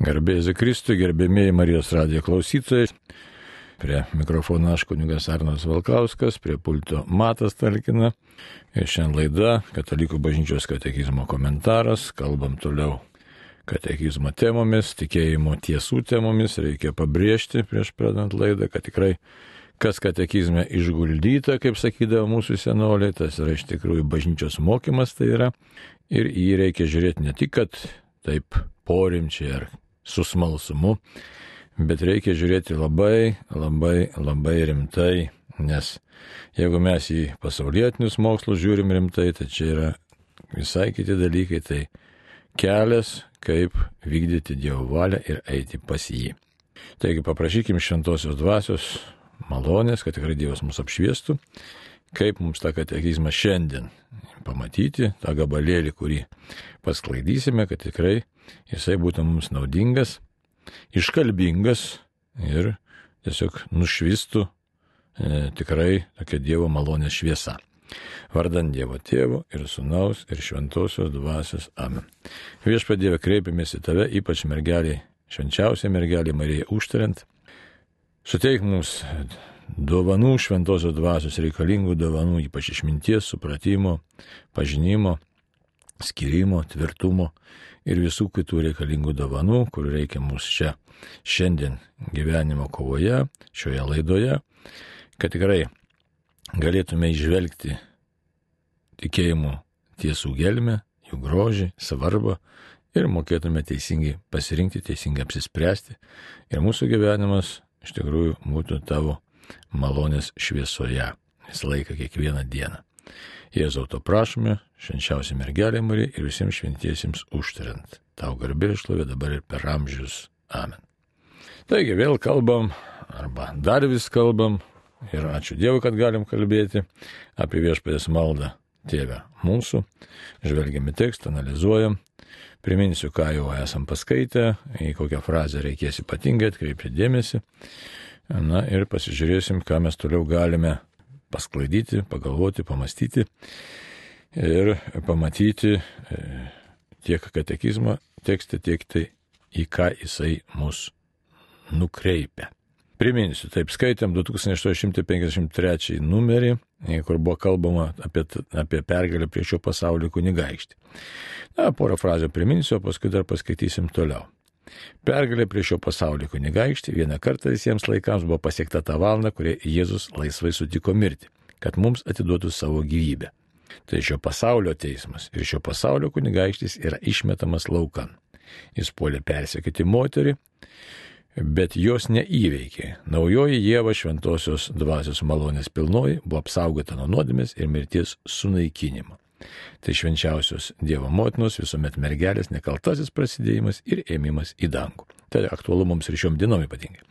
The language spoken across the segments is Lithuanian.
Garbėjai Kristui, gerbėmėjai Marijos radijo klausytojai. Prie mikrofono aš kunigas Arnas Valkauskas, prie pulto Matas Talkina. Ir šiandien laida Katalikų bažnyčios katekizmo komentaras. Kalbam toliau katekizmo temomis, tikėjimo tiesų temomis. Reikia pabrėžti prieš pradant laidą, kad tikrai kas katekizme išguldyta, kaip sakydavo mūsų senoliai, tas yra iš tikrųjų bažnyčios mokymas tai yra. Ir jį reikia žiūrėti ne tik, kad taip porimčiai ar su smalsumu, bet reikia žiūrėti labai, labai, labai rimtai, nes jeigu mes į pasaulietinius mokslus žiūrim rimtai, tai čia yra visai kiti dalykai, tai kelias, kaip vykdyti Dievo valią ir eiti pas jį. Taigi paprašykim šventosios dvasios malonės, kad tikrai Dievas mus apšviestų, kaip mums tą katekizmą šiandien pamatyti, tą gabalėlį, kurį pasklaidysime, kad tikrai jisai būtų mums naudingas, iškalbingas ir tiesiog nušvistų e, tikrai tokia Dievo malonės šviesa. Vardant Dievo Tėvo ir Sūnaus ir Šventosios Dvasios Amen. Viešpadėvė kreipiamės į tave, ypač mergeliai, švenčiausiai mergeliai Marijai užtariant. Suteik mums dovanų šventosios dvasios reikalingų dovanų, ypač išminties, supratimo, pažinimo, skirimo, tvirtumo ir visų kitų reikalingų dovanų, kur reikia mums čia šiandien gyvenimo kovoje, šioje laidoje, kad tikrai galėtume išvelgti tikėjimo tiesų gelmę, jų grožį, svarbą ir mokėtume teisingai pasirinkti, teisingai apsispręsti. Ir mūsų gyvenimas iš tikrųjų būtų tavo malonės šviesoje visą laiką, kiekvieną dieną. Jėzau to prašome, švenčiausia mergelė Marija ir visiems šventiesiems užtariant. Tau garbė išlovė dabar ir per amžius. Amen. Taigi vėl kalbam, arba dar vis kalbam, ir ačiū Dievui, kad galim kalbėti apie viešpės maldą Tėvę mūsų. Žvelgiame tekstą, analizuojam. Priminsiu, ką jau esam paskaitę, į kokią frazę reikės ypatingai atkreipti dėmesį. Na ir pasižiūrėsim, ką mes toliau galime pasklaidyti, pagalvoti, pamastyti ir pamatyti e, tiek katekizmo tekste, tiek tai, į ką jisai mus nukreipia. Priminsiu, taip skaitėm 2853 numerį, e, kur buvo kalbama apie, apie pergalę prieš šio pasaulio kunigaikštį. Na, porą frazių priminsiu, o paskui dar paskaitysim toliau. Pergalė prieš šio pasaulio kunigaikštį vieną kartą visiems laikams buvo pasiekta ta valanda, kurie Jėzus laisvai sutiko mirti, kad mums atiduotų savo gyvybę. Tai šio pasaulio teismas ir šio pasaulio kunigaikštis yra išmetamas laukan. Jis puolė persekyti moterį, bet jos neįveikė. Naujoji Jėva šventosios dvasios malonės pilnoji buvo apsaugota nuo nuodėmės ir mirties sunaikinimo. Tai švenčiausios Dievo motinos visuomet mergelės nekaltasis prasidėjimas ir ėmimas į dangų. Tai aktualu mums ir šiom dienom ypatingai.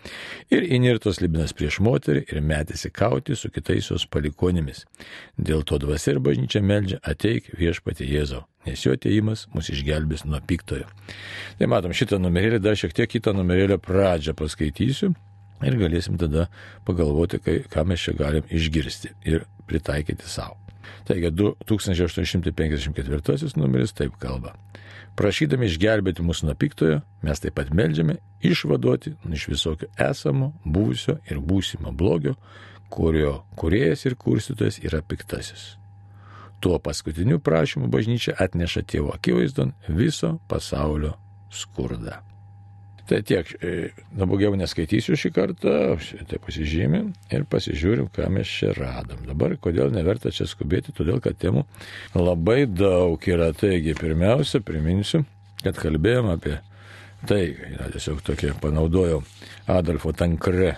Ir inirtos libinas prieš moterį ir metėsi kauti su kitais jos palikonimis. Dėl to dvasia ir bažnyčia meldžia ateik viešpatį Jėzau, nes jo ateimas mus išgelbės nuo piktojo. Tai matom šitą numerėlį, dar šiek tiek kitą numerėlio pradžią paskaitysiu. Ir galėsim tada pagalvoti, kai, ką mes čia galim išgirsti ir pritaikyti savo. Taigi 1854 numeris taip kalba. Prašydami išgelbėti mūsų nuo piktojo, mes taip pat melžiame išvaduoti iš visokio esamo, buvusio ir būsimo blogio, kurio kuriejas ir kurstytojas yra piktasis. Tuo paskutiniu prašymu bažnyčia atneša tėvo akivaizdon viso pasaulio skurdą. Tai tiek, e, daugiau neskaitysiu šį kartą, tai pasižymim ir pasižiūrim, ką mes čia radom. Dabar, kodėl neverta čia skubėti, todėl kad temų labai daug yra. Taigi, pirmiausia, priminsiu, kad kalbėjom apie tai, yra tiesiog tokie, panaudojau Adolfo Tankre,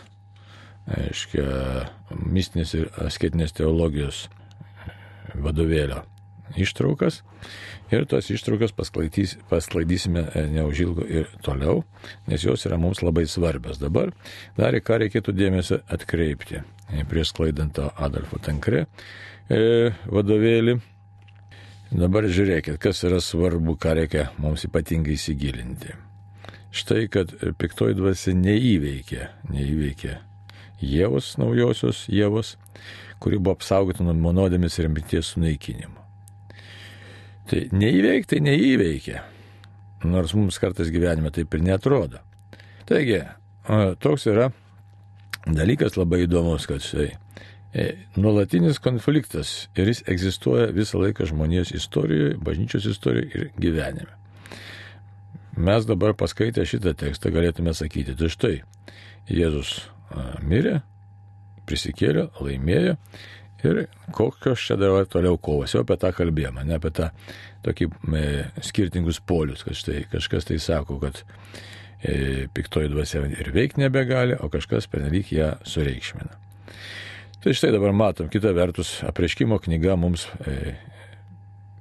aiškia, mistinės ir asketinės teologijos vadovėlio ištraukas ir tos ištraukas pasklaidysime e, neužilgo ir toliau, nes jos yra mums labai svarbios. Dabar dar į ką reikėtų dėmesio atkreipti e, prieš sklaidant Adolfo Tankre e, vadovėlį. Dabar žiūrėkit, kas yra svarbu, ką reikia mums ypatingai įsigilinti. Štai, kad piktoji dvasia neįveikė, neįveikė Jėvos, naujosios Jėvos, kuri buvo apsaugota nuo monodėmis ir mirties sunaikinimo. Tai neįveikti, tai neįveikė. nors mums kartais gyvenime taip ir netrodo. Taigi, toks yra dalykas labai įdomus, kad štai e, nuolatinis konfliktas ir jis egzistuoja visą laiką žmonijos istorijoje, bažnyčios istorijoje ir gyvenime. Mes dabar paskaitę šitą tekstą galėtume sakyti, tai štai Jėzus mirė, prisikėlė, laimėjo ir kokios čia dabar toliau kovos. Jau apie tą kalbėjome, ne apie tą tokį e, skirtingus polius, kad štai kažkas tai sako, kad e, piktoji dvasia ir veikti nebegali, o kažkas pernelyg ją sureikšmina. Tai štai dabar matom, kita vertus, apreiškimo knyga mums e,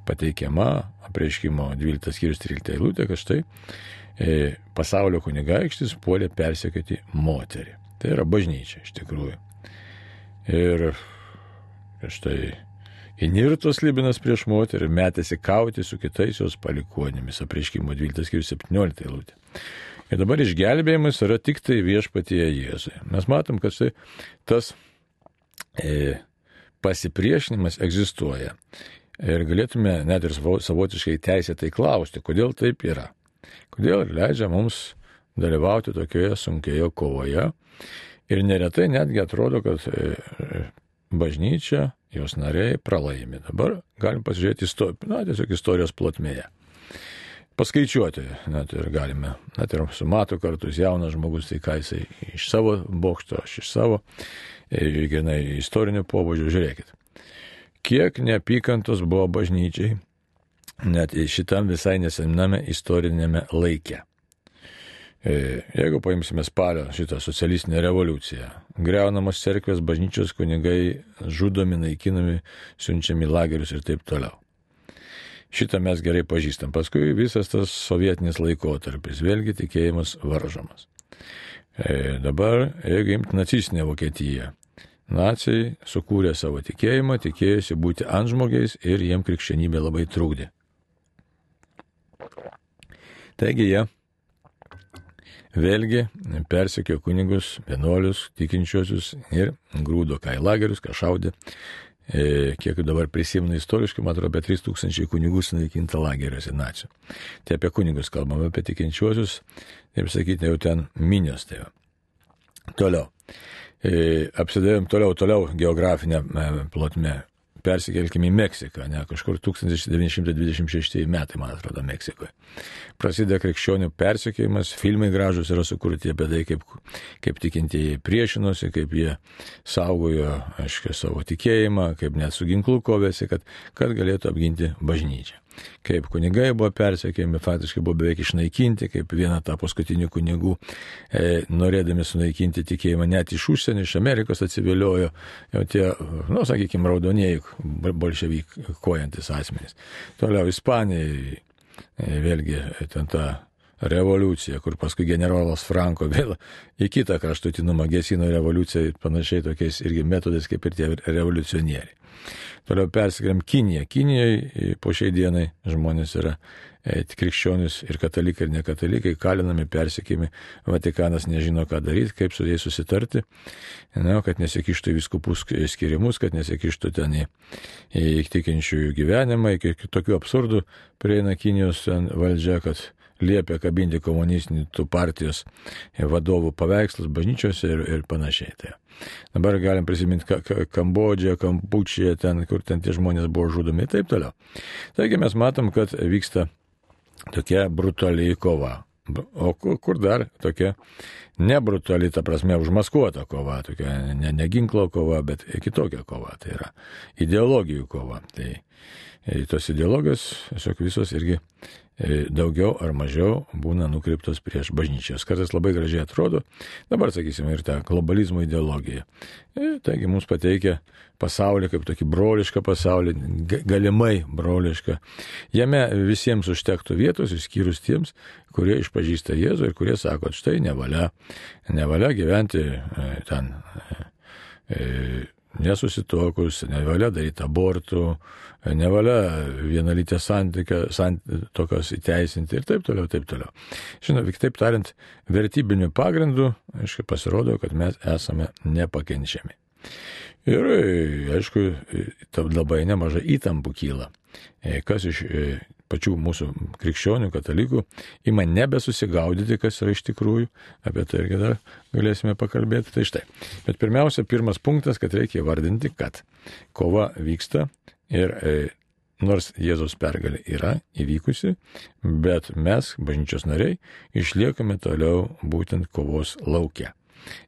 pateikiama, apreiškimo 12 skyrius 13 eilutė, kad štai e, pasaulio kunigaikštis puolė persekioti moterį. Tai yra bažnyčia iš tikrųjų. Ir štai Inirtos Libinas prieš moterį metėsi kauti su kitais jos palikuonėmis, apreiškimo 12-17 eilutė. Ir dabar išgelbėjimas yra tik tai viešpatyje Jėzuje. Mes matom, kad štai tas e, pasipriešinimas egzistuoja. Ir galėtume net ir savotiškai teisėtai klausti, kodėl taip yra. Kodėl leidžia mums dalyvauti tokioje sunkioje kovoje. Ir neretai netgi atrodo, kad e, bažnyčia, jos nariai pralaimi. Dabar galim pasižiūrėti istoriją, na, tiesiog istorijos plotmėje. Paskaičiuoti, net ir galime, net ir su matu kartus jaunas žmogus, tai ką jisai iš savo bokšto, aš iš savo, grinai istorinių pobūdžių, žiūrėkit. Kiek neapykantos buvo bažnyčiai, net šitam visai nesename istorinėme laike. E, jeigu paimsime spalio šitą socialistinę revoliuciją, greunamos cerkvės, bažnyčios kunigai žudomi, naikinami, siunčiami lagerius ir taip toliau. Šitą mes gerai pažįstam. Paskui visas tas sovietinis laikotarpis, vėlgi tikėjimas varžomas. E, dabar, jeigu imti nacistinę Vokietiją, nacijai sukūrė savo tikėjimą, tikėjosi būti antžmogiais ir jiem krikščionybė labai trukdė. Taigi jie Vėlgi persekio kunigus, vienuolius, tikinčiosius ir grūdo ką į lagerius, ką šaudė. E, kiek dabar prisimenu istoriškai, man atrodo, apie 3000 kunigų sunaikinta lageriuose nacijų. Tai apie kunigus kalbame, apie tikinčiuosius, taip sakyti, jau ten minios. Tai toliau. E, apsidavėm toliau, toliau geografinę e, plotmę persikelkime į Meksiką, ne, kažkur 1926 metai, man atrodo, Meksikoje. Prasideda krikščionių persikėjimas, filmai gražus yra sukurti apie tai, kaip, kaip tikintieji priešinosi, kaip jie saugojo, aiškiai, savo tikėjimą, kaip net su ginklu kovėsi, kad, kad galėtų apginti bažnyčią kaip kunigai buvo persekiojami, faktiškai buvo beveik išnaikinti, kaip viena ta paskutinių kunigų, e, norėdami sunaikinti tikėjimą net iš užsienio, iš Amerikos atsiviliojo jau tie, nu, sakykime, raudonieji bolševikojantis asmenys. Toliau Ispanijai, e, vėlgi, ten ta revoliucija, kur paskui generolas Franko vėl į kitą kraštutinumą gesino revoliuciją panašiai tokiais irgi metodais kaip ir tie revoliucionieriai. Toliau persikėlėm Kiniją. Kinijai po šiai dienai žmonės yra e, krikščionis ir katalikai ir nekatalikai kalinami, persikėmi. Vatikanas nežino, ką daryti, kaip su jais susitarti, ne, kad nesikištų į viskupų skirimus, kad nesikištų ten į, į tikinčiųjų gyvenimą, iki tokių absurdų prieina Kinijos valdžia, kad liepia kabinti komunistinių partijos vadovų paveikslus bažnyčiose ir, ir panašiai. Tai Dabar galim prisiminti Kambodžią, Kampučiją, ten, kur ten tie žmonės buvo žudomi ir taip toliau. Taigi mes matom, kad vyksta tokia brutaliai kova. O kur dar tokia nebrutali, ta prasme, užmaskuota kova, tokia ne, ne ginklo kova, bet kitokia kova, tai yra ideologijų kova. Tai e, tos ideologijos, tiesiog visos irgi daugiau ar mažiau būna nukreiptos prieš bažnyčios. Kartais labai gražiai atrodo, dabar sakysime ir tą globalizmo ideologiją. Ir, e, taigi mums pateikia pasaulį kaip tokį brolišką pasaulį, galimai brolišką. Jame visiems užtektų vietos, išskyrus tiems, kurie išpažįsta Jėzų ir kurie sako, štai nevalia, nevalia gyventi e, ten nesusitokus, nevalia daryti abortų, nevalia vienalytę santokas įteisinti ir taip toliau, taip toliau. Žinoma, kitaip tariant, vertybiniu pagrindu, aišku, pasirodo, kad mes esame nepakenčiami. Ir, aišku, labai nemažai įtampų kyla. Kas iš pačių mūsų krikščionių, katalikų, ima nebesusigaudyti, kas yra iš tikrųjų, apie tai irgi dar galėsime pakalbėti. Tai štai. Bet pirmiausia, pirmas punktas, kad reikia įvardinti, kad kova vyksta ir e, nors Jėzaus pergalė yra įvykusi, bet mes, bažnyčios nariai, išliekame toliau būtent kovos laukia.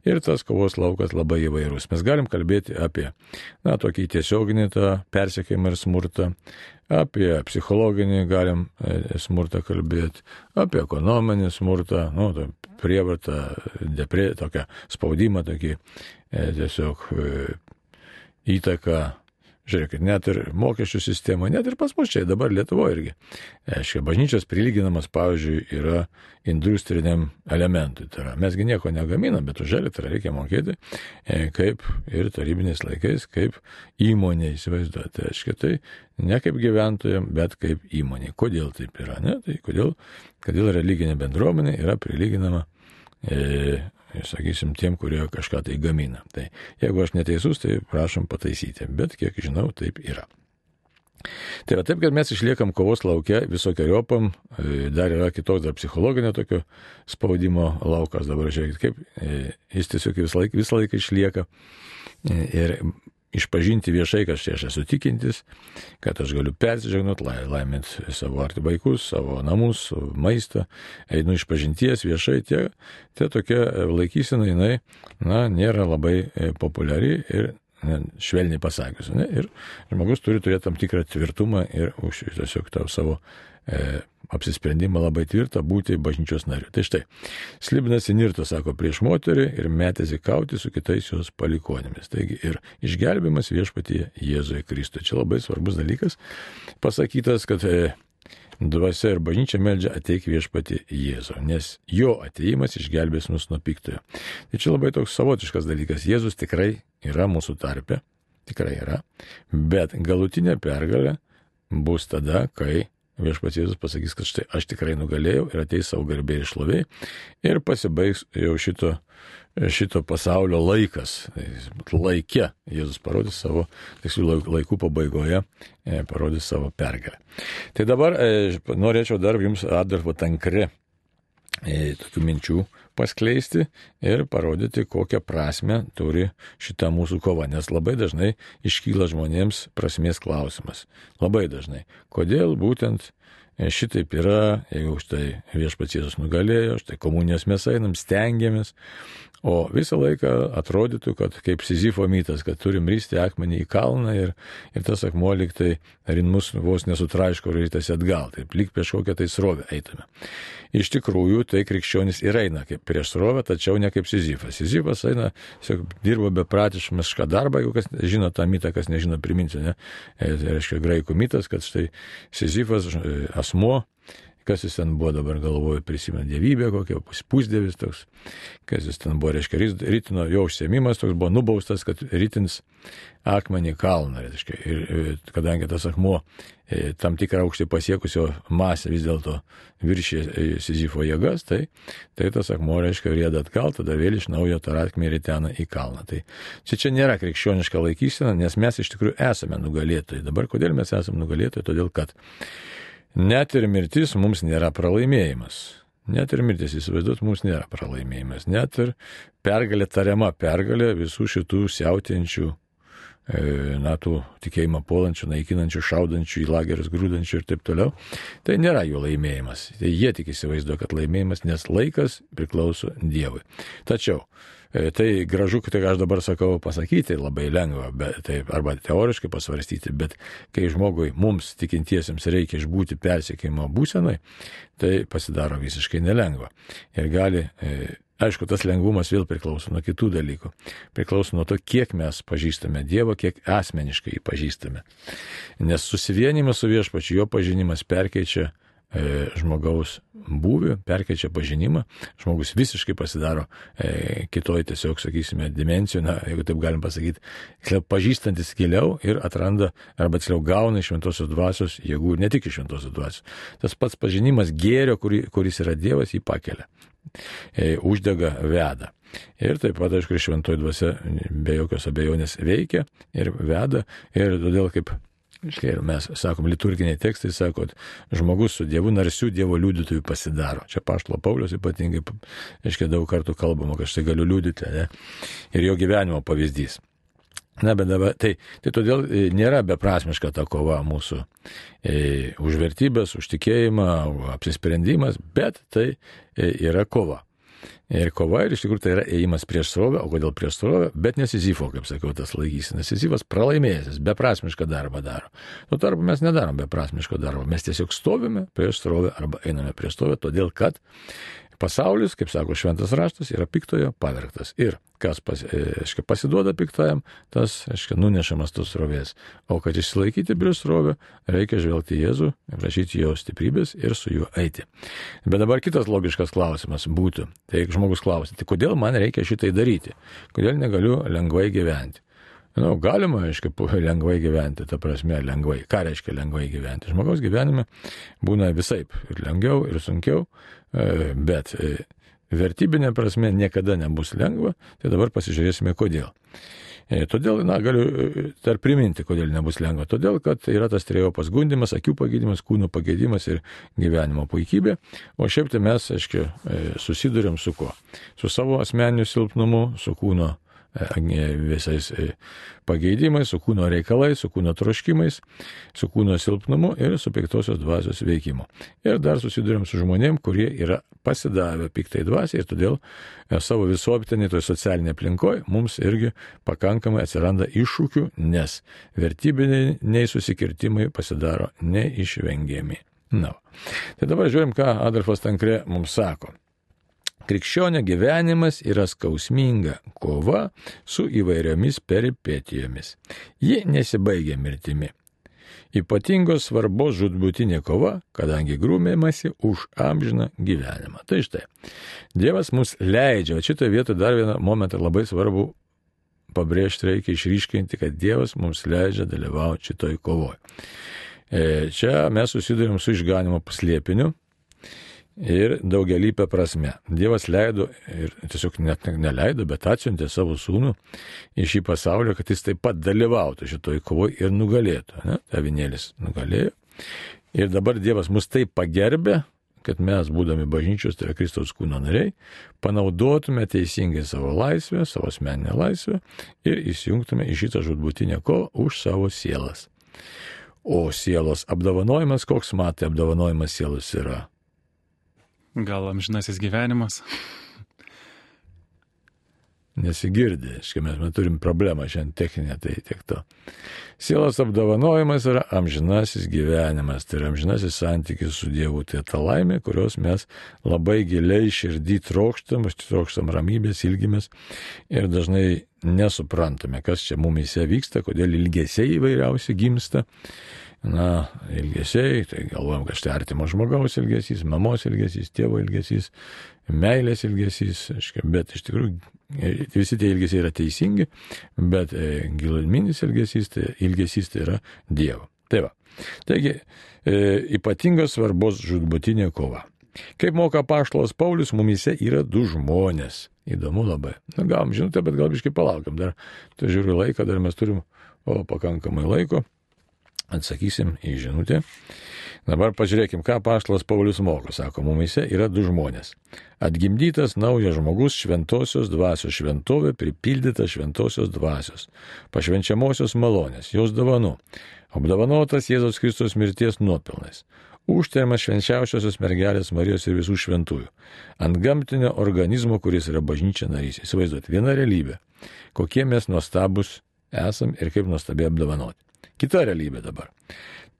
Ir tas kovos laukas labai įvairus. Mes galim kalbėti apie, na, tokį tiesioginį tą persekėjimą ir smurtą, apie psichologinį galim e, smurtą kalbėti, apie ekonominį smurtą, nu, prievartą, depre, tokią spaudimą, tokį e, tiesiog e, įtaką Žiūrėkit, net ir mokesčių sistema, net ir pas mus čia dabar Lietuvoje irgi. Aiškiai, bažnyčios prilyginamas, pavyzdžiui, yra industriniam elementui. Tai yra, mesgi nieko negaminam, bet už elektrą reikia mokėti, e, kaip ir tarybiniais laikais, kaip įmonė įsivaizduoti. Tai aiškiai, tai ne kaip gyventojams, bet kaip įmonė. Kodėl taip yra? Ne? Tai kodėl, kodėl religinė bendruomenė yra prilyginama sakysim, tiem, kurie kažką tai gamina. Tai jeigu aš neteisus, tai prašom pataisyti, bet kiek žinau, taip yra. Tai yra taip, kad mes išliekam kovos laukia visokiojopam, e, dar yra kitoks, dar psichologinio tokio spaudimo laukas, dabar žiūrėkit, kaip e, jis tiesiog visą laiką, visą laiką išlieka. E, ir išpažinti viešai, kad aš esu tikintis, kad aš galiu persižegnot, laiminti savo arti vaikus, savo namus, maistą, einu iš pažinties viešai, tie, tie tokia laikysena, jinai, na, nėra labai e, populiari ir švelniai pasakius. Ne? Ir žmogus turi turėti tam tikrą tvirtumą ir už tiesiog tau savo e, apsisprendimą labai tvirtą būti bažnyčios nariu. Tai štai, Slibinas Inirto sako prieš moterį ir metėsi kauti su kitais jos palikonėmis. Taigi ir išgelbimas viešpatyje Jėzuje Kristuje. Čia labai svarbus dalykas pasakytas, kad e, dvasia ir bažnyčia meldžia ateik viešpati Jėzų, nes jo ateimas išgelbės mus nuo piktojo. Tai čia labai toks savotiškas dalykas. Jėzus tikrai yra mūsų tarpe, tikrai yra, bet galutinė pergalė bus tada, kai viešpats Jėzus pasakys, kad štai aš tikrai nugalėjau ir ateis savo garbė ir šloviai ir pasibaigs jau šito, šito pasaulio laikas. Laike Jėzus parodys savo, tiksliau laikų pabaigoje, e, parodys savo pergalę. Tai dabar e, norėčiau dar jums Adolfo Tankre tokių minčių paskleisti ir parodyti, kokią prasme turi šita mūsų kova. Nes labai dažnai iškyla žmonėms prasmės klausimas. Labai dažnai. Kodėl būtent šitaip yra, jeigu štai viešpats Jėzus nugalėjo, štai komunijos mes einam, stengiamės, O visą laiką atrodytų, kad kaip Sizifo mytas, kad turim rysti akmenį į kalną ir, ir tas akmuo liktai rinmus vos nesutraiško rytasi atgal, taip lyg prieš kokią tai srovę eitume. Iš tikrųjų, tai krikščionis ir eina kaip prieš srovę, tačiau ne kaip Sizifas. Sizifas eina, tiesiog dirbo bepratišką darbą, jeigu kas žino tą mytą, kas nežino, priminsiu, ne? E, tai reiškia graikų mytas, kad štai Sizifas e, asmuo kas jis ten buvo dabar galvoju, prisimena dievybę kokią, pusdievis toks, kas jis ten buvo, reiškia, rytino jo užsiemimas toks buvo nubaustas, kad rytins akmenį kalną, reiškia, ir kadangi tas akmuo e, tam tikrą aukštį pasiekusio masę vis dėlto viršė e, Sizifo jėgas, tai, tai tas akmuo, reiškia, rėda atgal, tada vėl iš naujo tą akmenį rytena į kalną. Tai čia čia nėra krikščioniška laikysena, nes mes iš tikrųjų esame nugalėtojai. Dabar kodėl mes esame nugalėtojai? Todėl, kad Net ir mirtis mums nėra pralaimėjimas. Net ir mirtis, įsivaizduot, mums nėra pralaimėjimas. Net ir pergalė tariama pergalė visų šitų siautėjančių, e, na, tų tikėjimą puolančių, naikinančių, šaudančių į lagerius, grūdančių ir taip toliau. Tai nėra jų laimėjimas. Tai jie tik įsivaizduoja, kad laimėjimas, nes laikas priklauso Dievui. Tačiau tai gražu, tai aš dabar sakau pasakyti labai lengva, bet, tai, arba teoriškai pasvarstyti, bet kai žmogui, mums tikintiesiems reikia išbūti persiekimo būsenai, tai pasidaro visiškai nelengva. Ir gali, e, aišku, tas lengvumas vėl priklauso nuo kitų dalykų. Priklauso nuo to, kiek mes pažįstame Dievą, kiek asmeniškai jį pažįstame. Nes susivienimas su viešpačiu, jo pažinimas perkeičia E, žmogaus būvį, perkeičia pažinimą, žmogus visiškai pasidaro e, kitoj tiesiog, sakysime, dimencijų, na, jeigu taip galim pasakyti, pažįstantis giliau ir atranda arba tiksliau gauna iš šventosios dvasios jėgų, ne tik iš šventosios dvasios. Tas pats pažinimas gėrio, kuri, kuris yra Dievas, jį pakelia, e, uždega, veda. Ir taip pat, aišku, šventoji dvasia be jokios abejonės veikia ir veda. Ir todėl kaip Ir mes sakom, liturginiai tekstai sako, žmogus su Dievu narsių Dievo liudytojų pasidaro. Čia Paštlo Paulius ypatingai, aiškiai, daug kartų kalbama, kad aš tai galiu liudyti. Ne? Ir jo gyvenimo pavyzdys. Na, bet dabar, tai, tai todėl e, nėra beprasmiška ta kova mūsų e, už vertybės, už tikėjimą, apsisprendimas, bet tai e, yra kova. Kova, ir iš tikrųjų tai yra ėjimas prieš srovę, o kodėl prieš srovę, bet nesizifo, kaip sakiau, tas laikys. Nesizifas pralaimėjęs, beprasmišką darbą daro. Tuo tarpu mes nedarom beprasmiško darbo, mes tiesiog stovime prieš srovę arba einame prieš srovę, todėl kad pasaulis, kaip sako šventas raštas, yra piktojo pavergtas. Ir kas pas, aiškia, e, pasiduoda piktajam, tas, aiškia, nunešamas tos srovės. O kad išsilaikyti prieš srovę, reikia žvelgti Jėzų, prašyti jo stiprybės ir su juo eiti. Bet dabar kitas logiškas klausimas būtų, tai žmogus klausia, tai kodėl man reikia šitai daryti? Kodėl negaliu lengvai gyventi? Nu, galima, aiškiai, lengvai gyventi, ta prasme, lengvai. Ką reiškia lengvai gyventi? Žmogaus gyvenime būna visaip. Ir lengviau, ir sunkiau. E, bet e, vertybinė prasme niekada nebus lengva, tai dabar pasižiūrėsime kodėl. E, todėl, na, galiu dar priminti, kodėl nebus lengva. Todėl, kad yra tas trejopas gundimas, akių pagydimas, kūno pagėdimas ir gyvenimo puikybė. O šiaip tai mes, aiškiai, susidurėm su kuo? Su savo asmeniniu silpnumu, su kūno visais e, pageidimais, su kūno reikalais, su kūno troškimais, su kūno silpnumu ir su piktosios dvasios veikimu. Ir dar susidurėm su žmonėm, kurie yra pasidavę piktai dvasiai ir todėl e, savo visuotinėje toje socialinėje aplinkoje mums irgi pakankamai atsiranda iššūkių, nes vertybiniai susikirtimai pasidaro neišvengiami. Na. Tai dabar žiūrim, ką Adolfas Tankre mums sako. Krikščionio gyvenimas yra skausminga kova su įvairiomis peripetijomis. Ji nesibaigia mirtimi. Ypatingos svarbos žudbutinė kova, kadangi grūmėmasi už amžiną gyvenimą. Tai štai, Dievas mus leidžia, o šitoje vietoje dar vieną momentą labai svarbu pabrėžti reikia išryškinti, kad Dievas mums leidžia dalyvauti šitoj kovoje. Čia mes susidurėm su išganimo paslėpiniu, ir daugelįpę prasme. Dievas leido ir tiesiog net neleido, bet atsiuntė savo sūnų į šį pasaulį, kad jis taip pat dalyvautų šitoj kovoje ir nugalėtų. Ne? Avinėlis nugalėjo. Ir dabar Dievas mus taip pagerbė, kad mes, būdami bažnyčios, tai yra Kristaus kūno nariai, panaudotume teisingai savo laisvę, savo asmeninę laisvę ir įsijungtume į šitą žudbutinę kovą už savo sielas. O sielos apdovanojimas, koks matai apdovanojimas sielos yra? Gal amžinasis gyvenimas? Nesigirdi, iškai mes, mes turim problemą šiandien techninę, tai tiek to. Sielos apdovanojimas yra amžinasis gyvenimas, tai yra amžinasis santykis su Dievu, tai ta laimė, kurios mes labai giliai širdį trokštam, trokštam ramybės, ilgimės ir dažnai nesuprantame, kas čia mumise vyksta, kodėl ilgesiai įvairiausi gimsta na, ilgesiai, tai galvojam, kad štai artimo žmogaus ilgesys, mamos ilgesys, tėvo ilgesys, meilės ilgesys, aiškia, bet iš tikrųjų e, visi tie ilgesiai yra teisingi, bet e, giluminis ilgesys, tai ilgesys tai yra Dievo. Tai va. Taigi, e, ypatingos svarbos žudbutinė kova. Kaip moka paštalas Paulius, mumise yra du žmonės. Įdomu labai. Na, gavom žinutę, bet gal biškai palaukiam. Dar, tai žiūriu laiką, dar mes turim o, pakankamai laiko atsakysim į žinutę. Dabar pažiūrėkim, ką paštalas Paulius moko. Sako, mumise yra du žmonės. Atgimdytas naujas žmogus šventosios dvasios šventovė, pripildytas šventosios dvasios, pašvenčiamosios malonės, jos dovanų, apdovanotas Jėzaus Kristos mirties nuopilnais, užtariamas švenčiausiosios mergelės Marijos ir visų šventųjų, ant gamtinio organizmo, kuris yra bažnyčia narys. Įsivaizduot, viena realybė, kokie mes nuostabus esam ir kaip nuostabiai apdovanoti. Kita realybė dabar.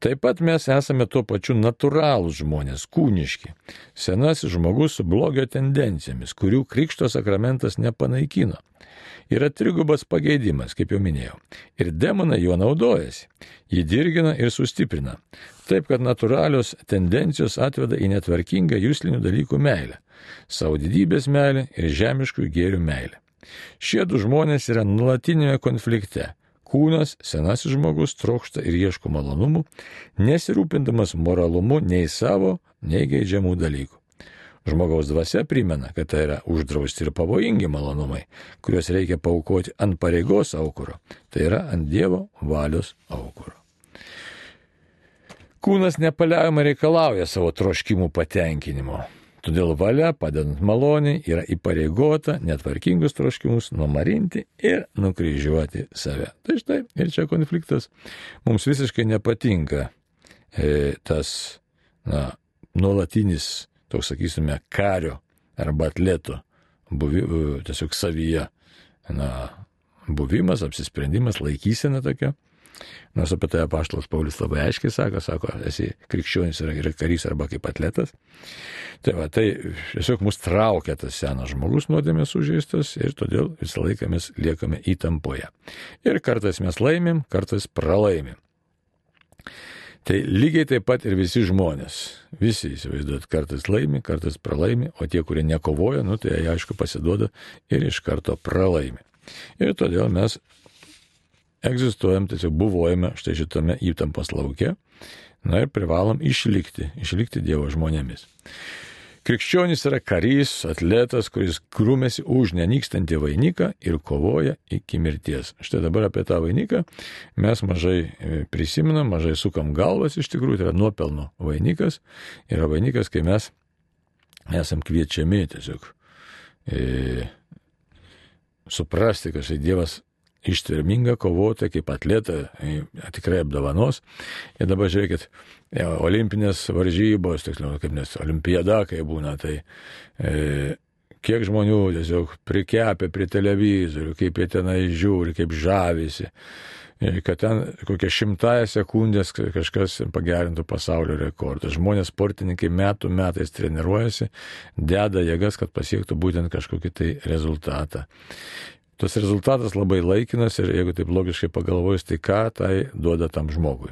Taip pat mes esame tuo pačiu natūralūs žmonės, kūniški. Senasis žmogus su blogio tendencijomis, kurių krikšto sakramentas nepanaikino. Yra trigubas pageidimas, kaip jau minėjau. Ir demonai juo naudojasi. Jį dirgina ir sustiprina. Taip, kad natūralios tendencijos atveda į netvarkingą jūslinių dalykų meilę. Savo didybės meilę ir žemiškų gėrių meilę. Šie du žmonės yra nuolatinėme konflikte Kūnas, senasis žmogus, trokšta ir ieško malonumų, nesirūpindamas moralumu nei savo, nei geidžiamų dalykų. Žmogaus dvasia primena, kad tai yra uždrausti ir pavojingi malonumai, kuriuos reikia paukoti ant pareigos aukuro, tai yra ant Dievo valios aukuro. Kūnas nepaliaujama reikalauja savo troškimų patenkinimo. Todėl valia, padedant maloniai, yra įpareigota netvarkingus troškimus numarinti ir nukryžiuoti save. Tai štai, ir čia konfliktas. Mums visiškai nepatinka e, tas, na, nuolatinis, toks sakysime, kario arba atleto buvi, e, tiesiog savyje, na, buvimas, apsisprendimas, laikysena tokia. Nors apie tai apaštalas Paulius labai aiškiai sako, sako, esi krikščionis ir karys arba kaip atletas. Tai, va, tai tiesiog mus traukia tas senas žmogus nuodėmės sužeistas ir todėl visą laiką mes liekame įtampoje. Ir kartais mes laimim, kartais pralaimim. Tai lygiai taip pat ir visi žmonės. Visi įsivaizduot, kartais laimi, kartais pralaimi, o tie, kurie nekovoja, nu tai jie aišku pasiduoda ir iš karto pralaimi. Ir todėl mes egzistuojam, tiesiog buvojame štai šitame įtampos lauke, na ir privalom išlikti, išlikti Dievo žmonėmis. Krikščionis yra karys, atletas, kuris krūmėsi už nenykstantį vainiką ir kovoja iki mirties. Štai dabar apie tą vainiką mes mažai e, prisimenam, mažai sukam galvas iš tikrųjų, tai yra nuopelno vainikas. Yra vainikas, kai mes esam kviečiami tiesiog e, suprasti, kad štai Dievas ištvermingą kovotoją, kaip atletą, e, tikrai apdovanos. Ir dabar žiūrėkit, ja, e, olimpinės varžybos, tiksliau, kaip nes olimpiada, kai būna, tai e, kiek žmonių tiesiog prikepia prie televizorių, kaip jie tenai žiūri, kaip žavisi. E, kad ten kokią šimtąją sekundės kažkas pagerintų pasaulio rekordą. Žmonės, sportininkai metų metais treniruojasi, deda jėgas, kad pasiektų būtent kažkokį tai rezultatą tas rezultatas labai laikinas ir jeigu taip logiškai pagalvojus, tai ką tai duoda tam žmogui.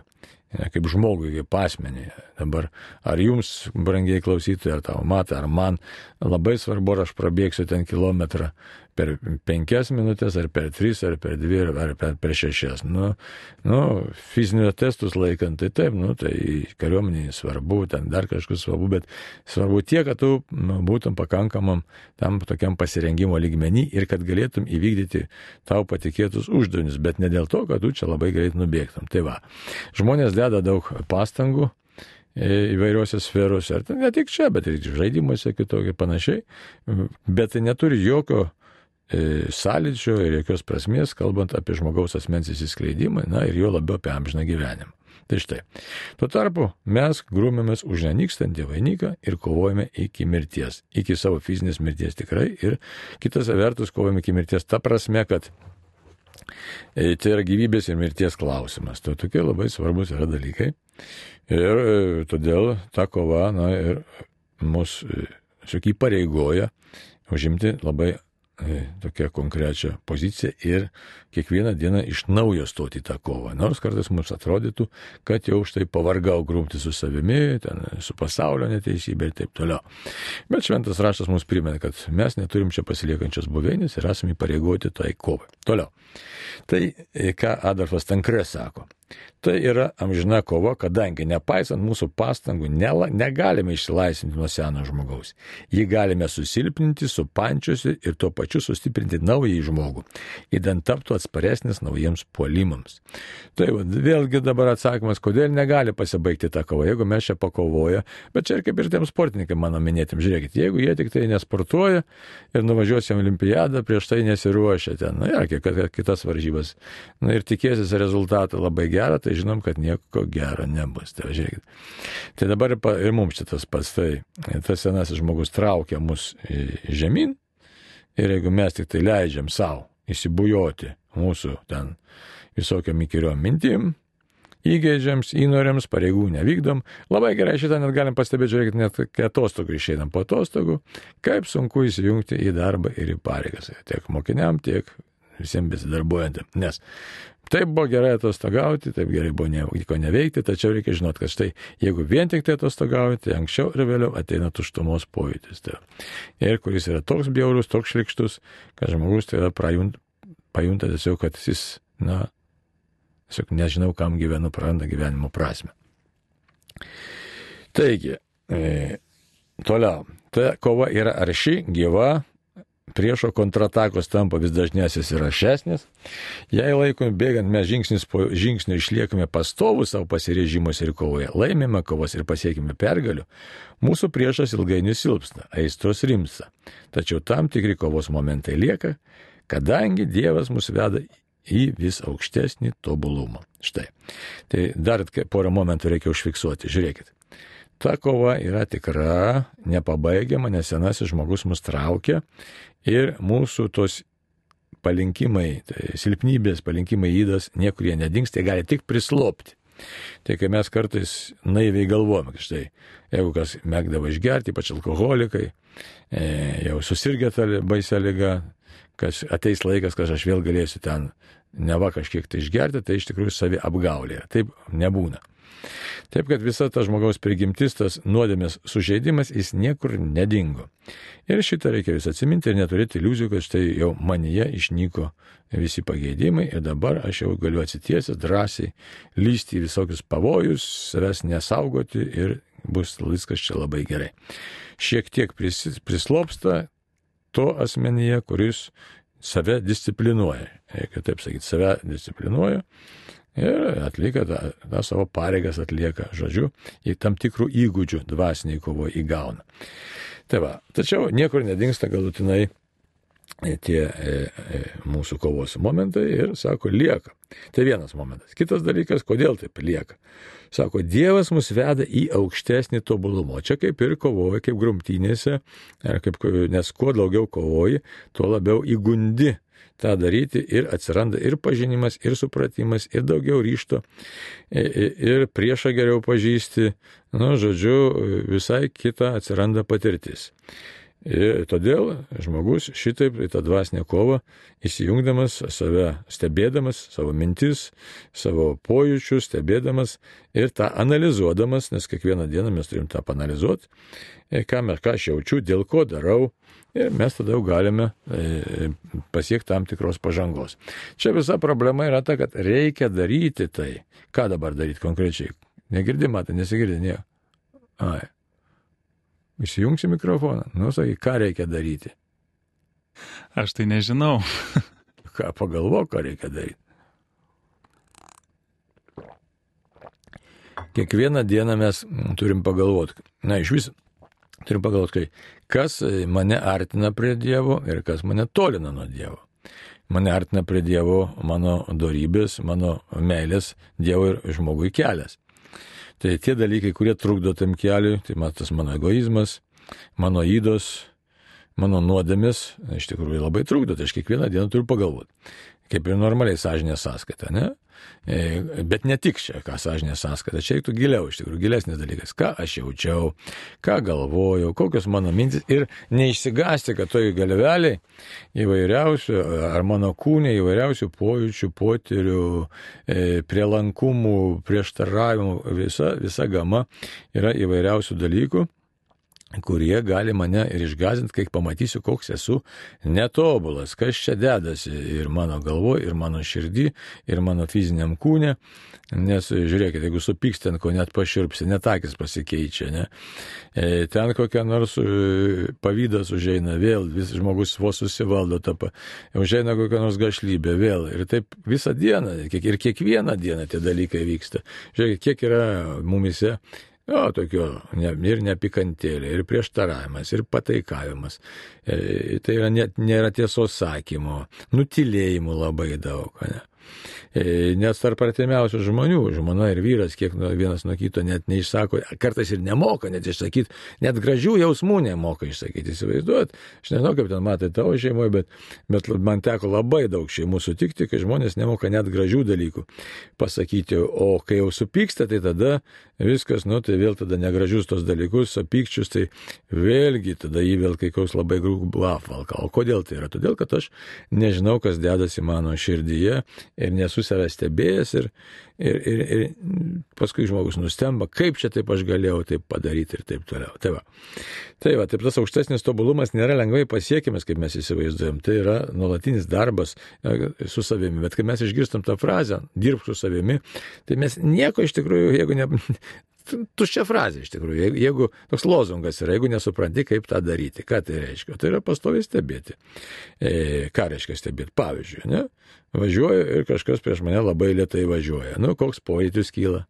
Kaip žmogui, kaip asmenį. Dabar ar jums, brangiai klausytojai, ar tavo matai, ar man labai svarbu, ar aš prabėgsiu ten kilometrą per penkias minutės, ar per tris, ar per dvi, ar per, per šešias. Nu, nu, fizinio testus laikant, tai taip, nu, tai kariuomeniai svarbu, ten dar kažkas svarbu, bet svarbu tiek, kad tu nu, būtum pakankamam tam tokiam pasirengimo lygmenį ir kad galėtum įvykdyti tau patikėtus uždavinius, bet ne dėl to, kad tu čia labai greit nubėgtum. Tai va, žmonės deda daug pastangų e, įvairiuose sferose, ar ne tik čia, bet ir žaidimuose kitokie panašiai, bet tai neturi jokio E, sąlyčio ir jokios prasmės, kalbant apie žmogaus asmens įsiskleidimą, na ir jo labiau apie amžiną gyvenimą. Tai štai. Tuo tarpu mes grūmėmės už nenykstantį vainiką ir kovojame iki mirties. Iki savo fizinės mirties tikrai. Ir kitas vertus kovojame iki mirties ta prasme, kad tai yra gyvybės ir mirties klausimas. Tai tokie labai svarbus yra dalykai. Ir e, todėl ta kova, na ir mus, šiek įpareigoja užimti labai E, tokią konkrečią poziciją ir kiekvieną dieną iš naujo stoti į tą kovą. Nors kartais mums atrodytų, kad jau štai pavargau grumti su savimi, ten, su pasaulio neteisybė ir taip toliau. Bet šventas raštas mums primena, kad mes neturim čia pasiliekančios buveinės ir esame įpareigoti tai kovai. Toliau. Tai e, ką Adolfas Tankre sako. Tai yra amžina kova, kadangi nepaisant mūsų pastangų nela, negalime išsilaisvinti nuo seno žmogaus. Jį galime susilpninti, supančiusi ir tuo pačiu sustiprinti naują žmogų, įdant taptų atsparesnis naujiems puolimams. Tai va, vėlgi dabar atsakymas, kodėl negali pasibaigti tą kovą, jeigu mes čia pakovoja, bet čia ir kaip ir tiem sportininkam mano minėtėm, žiūrėkit, jeigu jie tik tai nesportuoja ir nuvažiuosim olimpiadą, prieš tai nesiruošia ten, na, ja, kitas varžybas, na ir tikėsis rezultatą labai gerą, tai tai žinom, kad nieko gero nebus. Tai, žiūrėkit. tai dabar ir mums šitas pats, tai tas senasis žmogus traukia mus žemyn ir jeigu mes tik tai leidžiam savo įsibujoti mūsų ten visokiam įkyriom mintim, įgeidžiams, įnoriams, pareigų nevykdom. Labai gerai šitą net galim pastebėti, žiūrėkit, net kai atostogų išeinam po atostogų, kaip sunku įsijungti į darbą ir į pareigas. Tiek mokiniam, tiek visiems besidarbuojantiems. Nes Taip buvo gerai atostogauti, taip gerai buvo nieko neveikti, tačiau reikia žinoti, kad štai jeigu vien tik tai atostogauti, tai anksčiau ir vėliau ateina tuštumos pojūtis. Tai. Ir kuris yra toks bjaurus, toks šlikštus, kad žmogus tai yra prajunt, pajunta tiesiog, kad jis, na, tiesiog nežinau, kam gyvenu, praranda gyvenimo prasme. Taigi, e, toliau, ta kova yra arši, gyva, priešo kontratakos tampa vis dažnesnis ir rašesnis. Jei laikom bėgant mes žingsnis po žingsnio išliekame pastovų savo pasirežimuose ir kovoje, laimime kovos ir pasiekime pergalių, mūsų priešas ilgainiui silpsta, aistros rimsta. Tačiau tam tikri kovos momentai lieka, kadangi Dievas mus veda į vis aukštesnį tobulumą. Štai. Tai dar porą momentų reikia užfiksuoti. Žiūrėkit ta kova yra tikra, nepabaigiama, nes senasis žmogus mus traukia ir mūsų tos palinkimai, tai silpnybės, palinkimai įdas niekur jie nedings, tai gali tik prislopti. Tai kai mes kartais naiviai galvojame, kad štai, jeigu kas mėgdavo išgerti, ypač alkoholikai, e, jau susirgę tą baisę lygą, kad ateis laikas, kad aš vėl galėsiu ten neva kažkiek tai išgerti, tai iš tikrųjų savi apgaulė. Taip nebūna. Taip kad visa ta žmogaus prigimtis, tas nuodėmės sužeidimas, jis niekur nedingo. Ir šitą reikia vis atsiminti ir neturėti iliuzijų, kad štai jau manyje išnyko visi pageidimai ir dabar aš jau galiu atsitiesęs drąsiai lysti į visokius pavojus, savęs nesaugoti ir bus viskas čia labai gerai. Šiek tiek prislopsta to asmenyje, kuris save disciplinuoja. Reikia taip sakyti, save disciplinuoja ir atlieka tą, tą savo pareigas atlieka, žodžiu, į tam tikrų įgūdžių dvasiniai kovo įgauna. Tai va, tačiau niekur nedingsta galutinai e, tie e, e, mūsų kovos momentai ir sako, lieka. Tai vienas momentas. Kitas dalykas, kodėl taip lieka. Sako, Dievas mus veda į aukštesnį tobulumą. Čia kaip ir kovoja, kaip grumtynėse, kaip, nes kuo daugiau kovoji, tuo labiau įgundi tą daryti ir atsiranda ir pažinimas, ir supratimas, ir daugiau ryšto, ir priešą geriau pažįsti, nu, žodžiu, visai kita atsiranda patirtis. Ir todėl žmogus šitaip į tą dvasinę kovą įsijungdamas save, stebėdamas savo mintis, savo pojūčius, stebėdamas ir tą analizuodamas, nes kiekvieną dieną mes turim tą panalizuoti, ką, mes, ką aš jaučiu, dėl ko darau, ir mes tada jau galime e, pasiekti tam tikros pažangos. Čia visa problema yra ta, kad reikia daryti tai. Ką dabar daryti konkrečiai? Negirdi, matai, nesigirdi nieko. Ai. Įsijungsi mikrofoną. Nu, sakai, ką reikia daryti? Aš tai nežinau. ką pagalvo, ką reikia daryti. Kiekvieną dieną mes turim pagalvoti. Na, iš vis turim pagalvoti, kas mane artina prie Dievo ir kas mane tolina nuo Dievo. Mane artina prie Dievo mano darybės, mano meilės Dievo ir žmogui kelias. Tai tie dalykai, kurie trukdo tam keliui, tai matas mano egoizmas, mano įdos, mano nuodėmis, iš tikrųjų labai trukdo, tai aš kiekvieną dieną turiu pagalvoti. Kaip ir normaliai sąžinė sąskaita, ne? E, bet ne tik čia, ką sąžinė sąskaita, čia reiktų giliau, iš tikrųjų, gilesnis dalykas, ką aš jaučiau, ką galvojau, kokios mano mintis ir neišsigasti, kad toj galveliai įvairiausių, ar mano kūnė įvairiausių pojūčių, potyrių, e, prielankumų, prieštaravimų, visa, visa gama yra įvairiausių dalykų kurie gali mane ir išgazinti, kai pamatysiu, koks esu netobulas, kas čia dedasi ir mano galvoje, ir mano širdį, ir mano fiziniam kūne. Nes žiūrėkit, jeigu supyks ten, ko net paširpsi, net akis pasikeičia, ne? E, ten kokia nors e, pavydas užeina vėl, vis žmogus vos susivaldo, tapa, užeina kokia nors gašlybė vėl. Ir taip visą dieną, ir kiekvieną dieną tie dalykai vyksta. Žiūrėkit, kiek yra mumise Jo, tokio ne, ir neapykantėlė, ir prieštaravimas, ir pataikavimas. E, tai yra net nėra tiesos sakymo, nutilėjimų labai daug. Ne? E, nes tarp artimiausių žmonių, žmona ir vyras, kiek vienas nuo kito net neišsako, kartais ir nemoka net išsakyti, net gražių jausmų nemoka išsakyti, įsivaizduot. Aš nežinau, kaip ten matai tavo šeimoje, bet, bet man teko labai daug šeimų sutikti, kai žmonės nemoka net gražių dalykų pasakyti, o kai jau supyksta, tai tada viskas, nu tai vėl tada negražius tos dalykus, supykčius, tai vėlgi tada jį vėl kai koks labai grūbų apvalka. O kodėl tai yra? Todėl, kad aš nežinau, kas dedasi mano širdyje ir nesu savęs stebėjęs ir, ir, ir, ir paskui žmogus nustemba, kaip čia taip aš galėjau taip padaryti ir taip toliau. Tai va, tai va, taip tas aukštesnis tobulumas nėra lengvai pasiekiamas, kaip mes įsivaizduojam, tai yra nuolatinis darbas e, su savimi, bet kai mes išgirstam tą frazę, dirbk su savimi, tai mes nieko iš tikrųjų, jeigu ne, tuščia frazė iš tikrųjų. Jeigu, jeigu toks lozungas yra, jeigu nesupranti, kaip tą daryti, ką tai reiškia, tai yra pastoviai stebėti. E, ką reiškia stebėti? Pavyzdžiui, ne? važiuoju ir kažkas prieš mane labai lietai važiuoja. Nu, koks pojūtis kyla?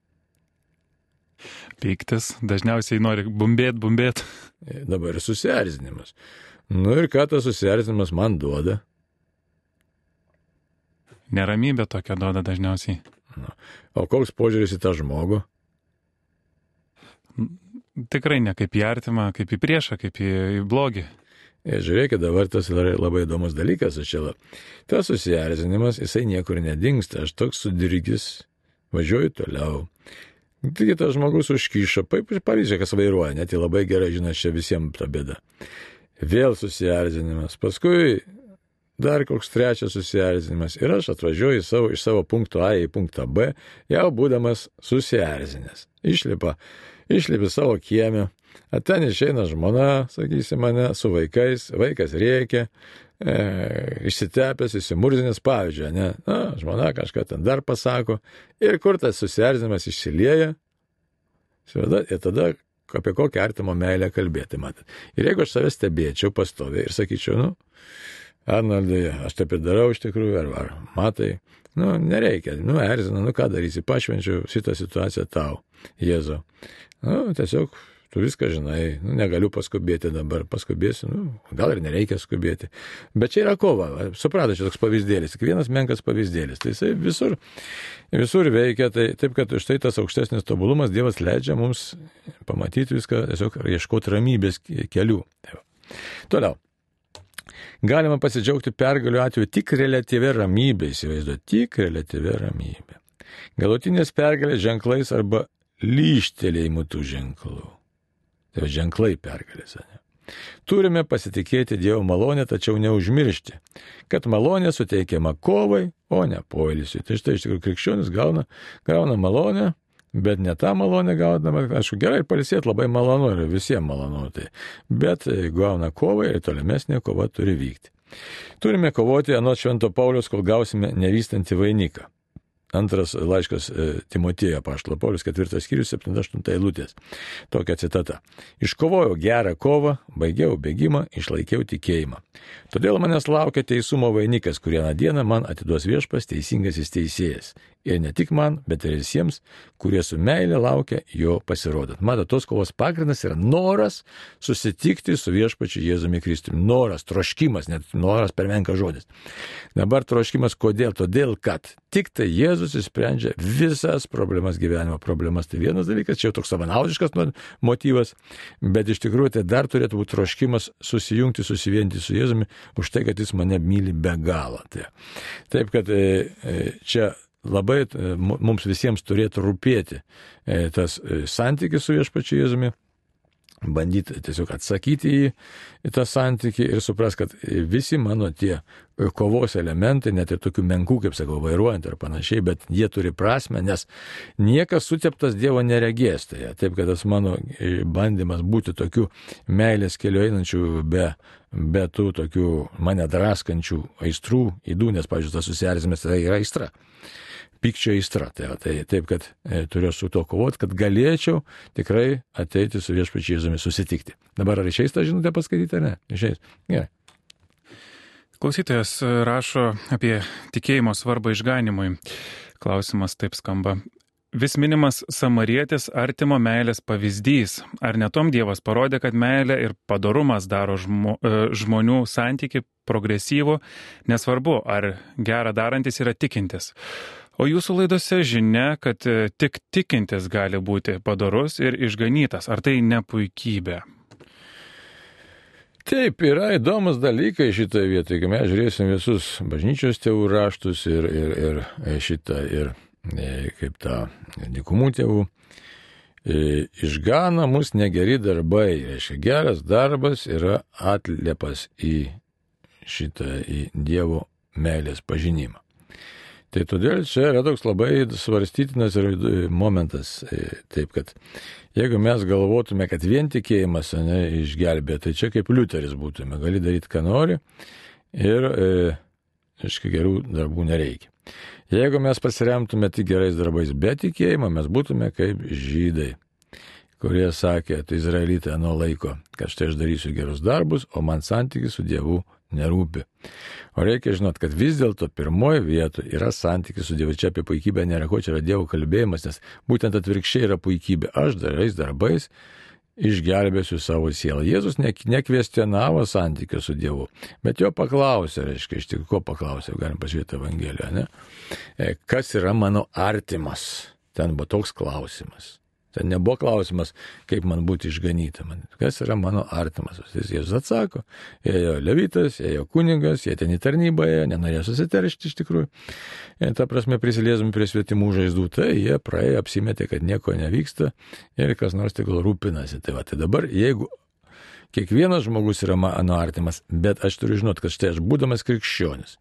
Pyktis, dažniausiai nori bumbėt, bumbėt. E, dabar susierzinimas. Nu ir ką tas susierzinimas man duoda? Neramybė tokia duoda dažniausiai. Nu. O koks požiūris į tą žmogų? Tikrai ne kaip į artimą, kaip į priešą, kaip į, į blogį. Ir e, žiūrėkit, dabar tas yra labai įdomus dalykas, aš čia. Tas susierzinimas, jisai niekur nedingsta, aš toks sudirgis, važiuoju toliau. Taigi tas žmogus užkyšo, pavyzdžiui, kas vairuoja, net jį labai gerai žino, čia visiems ta bėda. Vėl susierzinimas, paskui dar koks trečias susierzinimas ir aš atvažiuoju savo, iš savo punkto A į punktą B, jau būdamas susierzinęs. Išlipa, išlipi savo kiemę, o ten išeina žmona, sakysi mane, su vaikais, vaikas rėkia, e, išsitepęs, įsimurzinęs, pavyzdžiui, ne, na, žmona kažką ten dar pasako ir kur tas susierzinimas išsilieja, ir tada apie kokią artimo meilę kalbėti, matot. Ir jeigu aš save stebėčiau pastoviai ir sakyčiau, nu, Arnoldai, aš taip ir darau iš tikrųjų, ar, ar matai, nu, nereikia, nu, erzina, nu, ką darysi, pašvenčiu šitą situaciją tau, Jėzu. Nu, tiesiog tu viską žinai, nu, negaliu paskubėti dabar, paskubėsiu, nu, gal ir nereikia skubėti. Bet čia yra kova, supratai, čia toks pavyzdėlis, tik vienas menkas pavyzdėlis. Tai jisai visur, visur veikia, tai taip, kad štai tas aukštesnis tobulumas Dievas leidžia mums pamatyti viską, tiesiog ieškoti ramybės kelių. Tai Toliau. Galima pasidžiaugti pergalių atveju tik relatyvė ramybė, įsivaizduoti, tik relatyvė ramybė. Galutinės pergalės ženklais arba lyštelėjimų tų ženklų. Tai ženklai pergalės. Ne? Turime pasitikėti Dievo malonę, tačiau neužmiršti, kad malonė suteikiama kovai, o ne poilsiui. Tai štai iš tikrųjų krikščionis gauna, gauna malonę, bet ne tą malonę gaudama, aišku, gerai palisėti labai malonu ir visiems malonu, tai, bet gauna kovą ir tolimesnė kova turi vykti. Turime kovoti anot Švento Paulius, kol gausime nevystantį vainiką. Antras laiškas e, Timotėjo paštalo Paulius, ketvirtas skyrius, 7-8 eilutės. Tokia citata. Iškovojau gerą kovą, baigiau bėgimą, išlaikiau tikėjimą. Todėl manęs laukia teisumo vainikas, kurį vieną dieną man atiduos viešpas teisingasis teisėjas ir ne tik man, bet ir visiems, kurie su meilė laukia jo pasirodant. Matot, tos kovos pagrindas yra noras susitikti su viešpačiu Jėzumi Kristumi. Noras, troškimas, net noras per menka žodis. Dabar troškimas kodėl? Todėl, kad tik tai Jėzus įsprendžia visas problemas gyvenimo problemas. Tai vienas dalykas, čia jau toks savanaudiškas motyvas, bet iš tikrųjų tai dar turėtų būti troškimas susijungti, susivienyti su Jėzumi už tai, kad jis mane myli be galo. Tai, taip, kad e, e, čia labai e, mums visiems turėtų rūpėti e, tas e, santykis su viešpačiu Jėzumi, bandyti tiesiog atsakyti į, į tą santykį ir supras, kad visi mano tie kovos elementai, net ir tokių menkų, kaip sakau, vairuojant ir panašiai, bet jie turi prasme, nes niekas suteptas Dievo neregės. Tai taip, kad tas mano bandymas būti tokiu meilės keliu einančių be, be tų tokių mane draskančių aistrų, įdų, nes, pažiūrėjau, tas susierzimas tai yra aistra pykčio įstra. Tai, tai taip, kad e, turiu su to kovoti, kad galėčiau tikrai ateiti su viešpačiu Jėzumi susitikti. Dabar ar išeis tą žinutę paskaityti ar ne? Išeis. Gerai. Klausytojas e, rašo apie tikėjimo svarbą išganimui. Klausimas taip skamba. Vis minimas samarietis artimo meilės pavyzdys. Ar netom Dievas parodė, kad meilė ir padarumas daro žmo, e, žmonių santyki progresyvų, nesvarbu, ar gerą darantis yra tikintis. O jūsų laidose žinia, kad e, tik tikintis gali būti padorus ir išganytas. Ar tai ne puikybė? Taip, yra įdomus dalykai šitoje vietoje, kai mes žiūrėsim visus bažnyčios tėvų raštus ir, ir, ir e, šitą, ir e, kaip tą dikumų tėvų. Išgana mus negeri darbai, reiškia geras darbas yra atliepas į šitą, į Dievo meilės pažinimą. Tai todėl čia yra toks labai svarstytinas ir momentas. E, taip, kad jeigu mes galvotume, kad vien tikėjimas ne, išgelbė, tai čia kaip liuteris būtume, gali daryti, ką nori ir, e, aiškiai, gerų darbų nereikia. Jeigu mes pasiremtume tik gerais darbais be tikėjimo, mes būtume kaip žydai. kurie sakė, tai izraelitė nuo laiko, kad štai aš darysiu gerus darbus, o man santykis su Dievu nerūpi. O reikia žinot, kad vis dėlto pirmoji vietoje yra santykis su Dievu. Čia apie puikybę nėra ko, čia yra Dievo kalbėjimas, nes būtent atvirkščiai yra puikybė. Aš darais darbais išgelbėsiu savo sielą. Jėzus nekvestionavo santykio su Dievu, bet jo paklausė, reiškia, iš tikrųjų, ko paklausė, galim pažiūrėti Evangeliją, ne? E, kas yra mano artimas? Ten buvo toks klausimas. Ten nebuvo klausimas, kaip man būti išganyta. Man, kas yra mano artimas? Jis Jėzus atsako, ėjo levitas, ėjo kunigas, jie ten į tarnybą ėjo, nenorėjo susiteršti iš tikrųjų. Ir ta prasme prisiliesdami prie svetimų žaizdų, tai jie praėjo, apsimetė, kad nieko nevyksta ir kas nors tik rūpinasi. Tai, va, tai dabar, jeigu kiekvienas žmogus yra mano artimas, bet aš turiu žinot, kad štai aš būdamas krikščionis,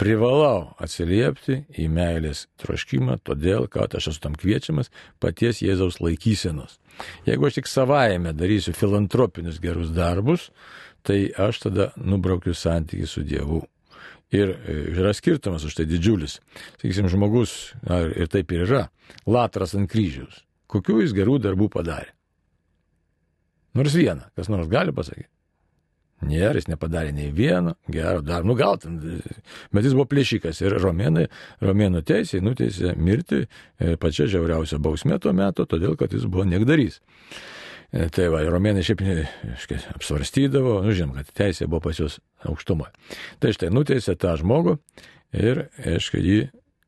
privalau atsiliepti į meilės troškimą, todėl, kad aš esu tam kviečiamas paties Jėzaus laikysenos. Jeigu aš tik savaime darysiu filantropinius gerus darbus, tai aš tada nubraukiu santykių su Dievu. Ir e, yra skirtumas už tai didžiulis. Sakysim, žmogus, ir taip ir yra, latras ant kryžiaus. Kokių jis gerų darbų padarė? Nors vieną, kas nors gali pasakyti. Nėra, jis nepadarė nei vieno gero darbo. Nu gal ten, bet jis buvo plėšikas ir romėnai, romėnų teisėjai nuteisė mirti e, pačia žiauriausia bausmė tuo metu, todėl kad jis buvo niekdarys. E, tai va, romėnai šiaip škai, apsvarstydavo, nu žinom, kad teisė buvo pas juos aukštumoje. Tai štai nuteisė tą žmogų ir, aišku, jį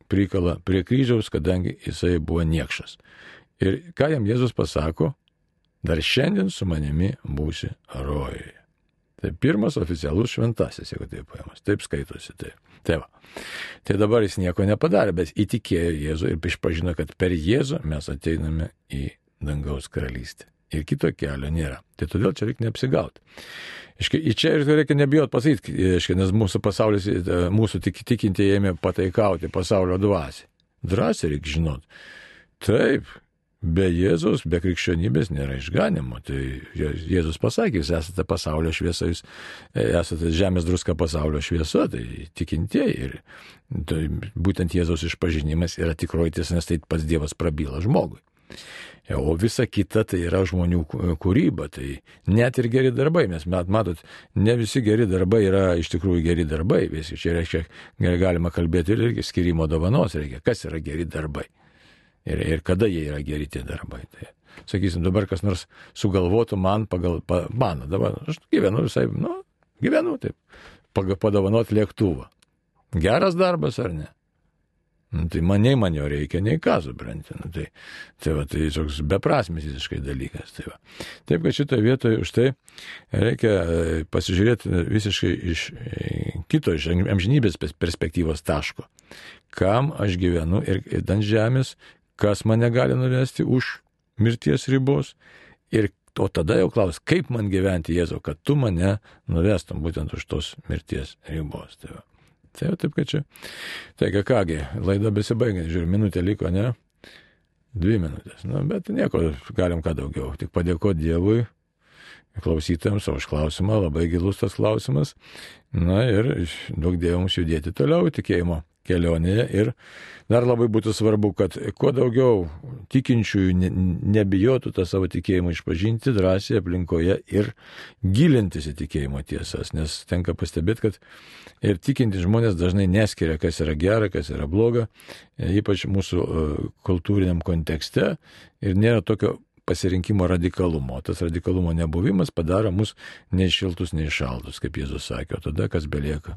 prikala prie kryžiaus, kadangi jisai buvo niekšas. Ir ką jam Jėzus pasako, dar šiandien su manimi būsi rojuje. Tai pirmas oficialus šventasis, jeigu taip paėmus. Taip skaitosi. Tai. tai, va. tai dabar jis nieko nepadarė, bet įtikėjo Jėzų ir išpažino, kad per Jėzų mes ateiname į dangaus karalystę. Ir kito kelio nėra. Tai todėl čia reikia neapsigauti. Iškai, čia ir reikia nebijoti pasakyti, iškai, nes mūsų pasaulis, mūsų tik, tikintieji ėmė pataikauti pasaulio dvasiai. Drąsiai reikia žinot. Taip, Be Jėzus, be krikščionybės nėra išganimo. Tai Jėzus pasakė, jūs esate pasaulio šviesa, jūs esate žemės druska pasaulio šviesa, tai tikintieji. Ir tai būtent Jėzaus išpažinimas yra tikroji tiesa, nes tai pats Dievas prabyla žmogui. O visa kita tai yra žmonių kūryba, tai net ir geri darbai, mes matot, ne visi geri darbai yra iš tikrųjų geri darbai, visi čia reiškia, galima kalbėti ir skirimo dovanos reikia, kas yra geri darbai ir, ir kada jie yra geri tie darbai. Tai, sakysim, dabar kas nors sugalvotų man pagal, pa, man, dabar aš gyvenu visai, nu, gyvenu taip, padovanot lėktuvą. Geras darbas ar ne? Nu, tai man nei man jo reikia, nei ką supranti. Nu, tai, tai, va, tai toks beprasmis visiškai dalykas. Tai va. Taip, kad šitoje vietoje už tai reikia e, pasižiūrėti visiškai iš e, kito, iš amžinybės perspektyvos taško. Kam aš gyvenu ir ant žemės, kas mane gali nuvesti už mirties ribos. Ir o tada jau klaus, kaip man gyventi Jėzau, kad tu mane nuvestum būtent už tos mirties ribos. Tai, va. tai jau taip, kad čia. Taigi, kągi, laida besibaigiant, žiūrėjau, minutė liko, ne? Dvi minutės. Na, bet nieko, galim ką daugiau. Tik padėkoti Dievui, klausytėms už klausimą, labai gilus tas klausimas. Na ir daug Dievo mums judėti toliau tikėjimo kelionėje ir dar labai būtų svarbu, kad kuo daugiau tikinčiųjų nebijotų tą savo tikėjimą išpažinti drąsiai aplinkoje ir gilintis į tikėjimo tiesas, nes tenka pastebėti, kad ir tikinti žmonės dažnai neskiria, kas yra gera, kas yra bloga, ypač mūsų e, kultūriniam kontekste ir nėra tokio pasirinkimo radikalumo. Tas radikalumo nebuvimas padaro mus nei šiltus, nei šaltus, kaip Jėzus sakė, o tada kas belieka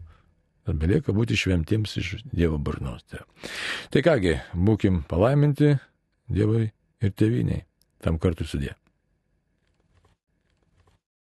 Tad belieka būti šventiems iš Dievo burnos. Tai kągi, būkim palaiminti Dievui ir tėviniai. Tam kartu sudė.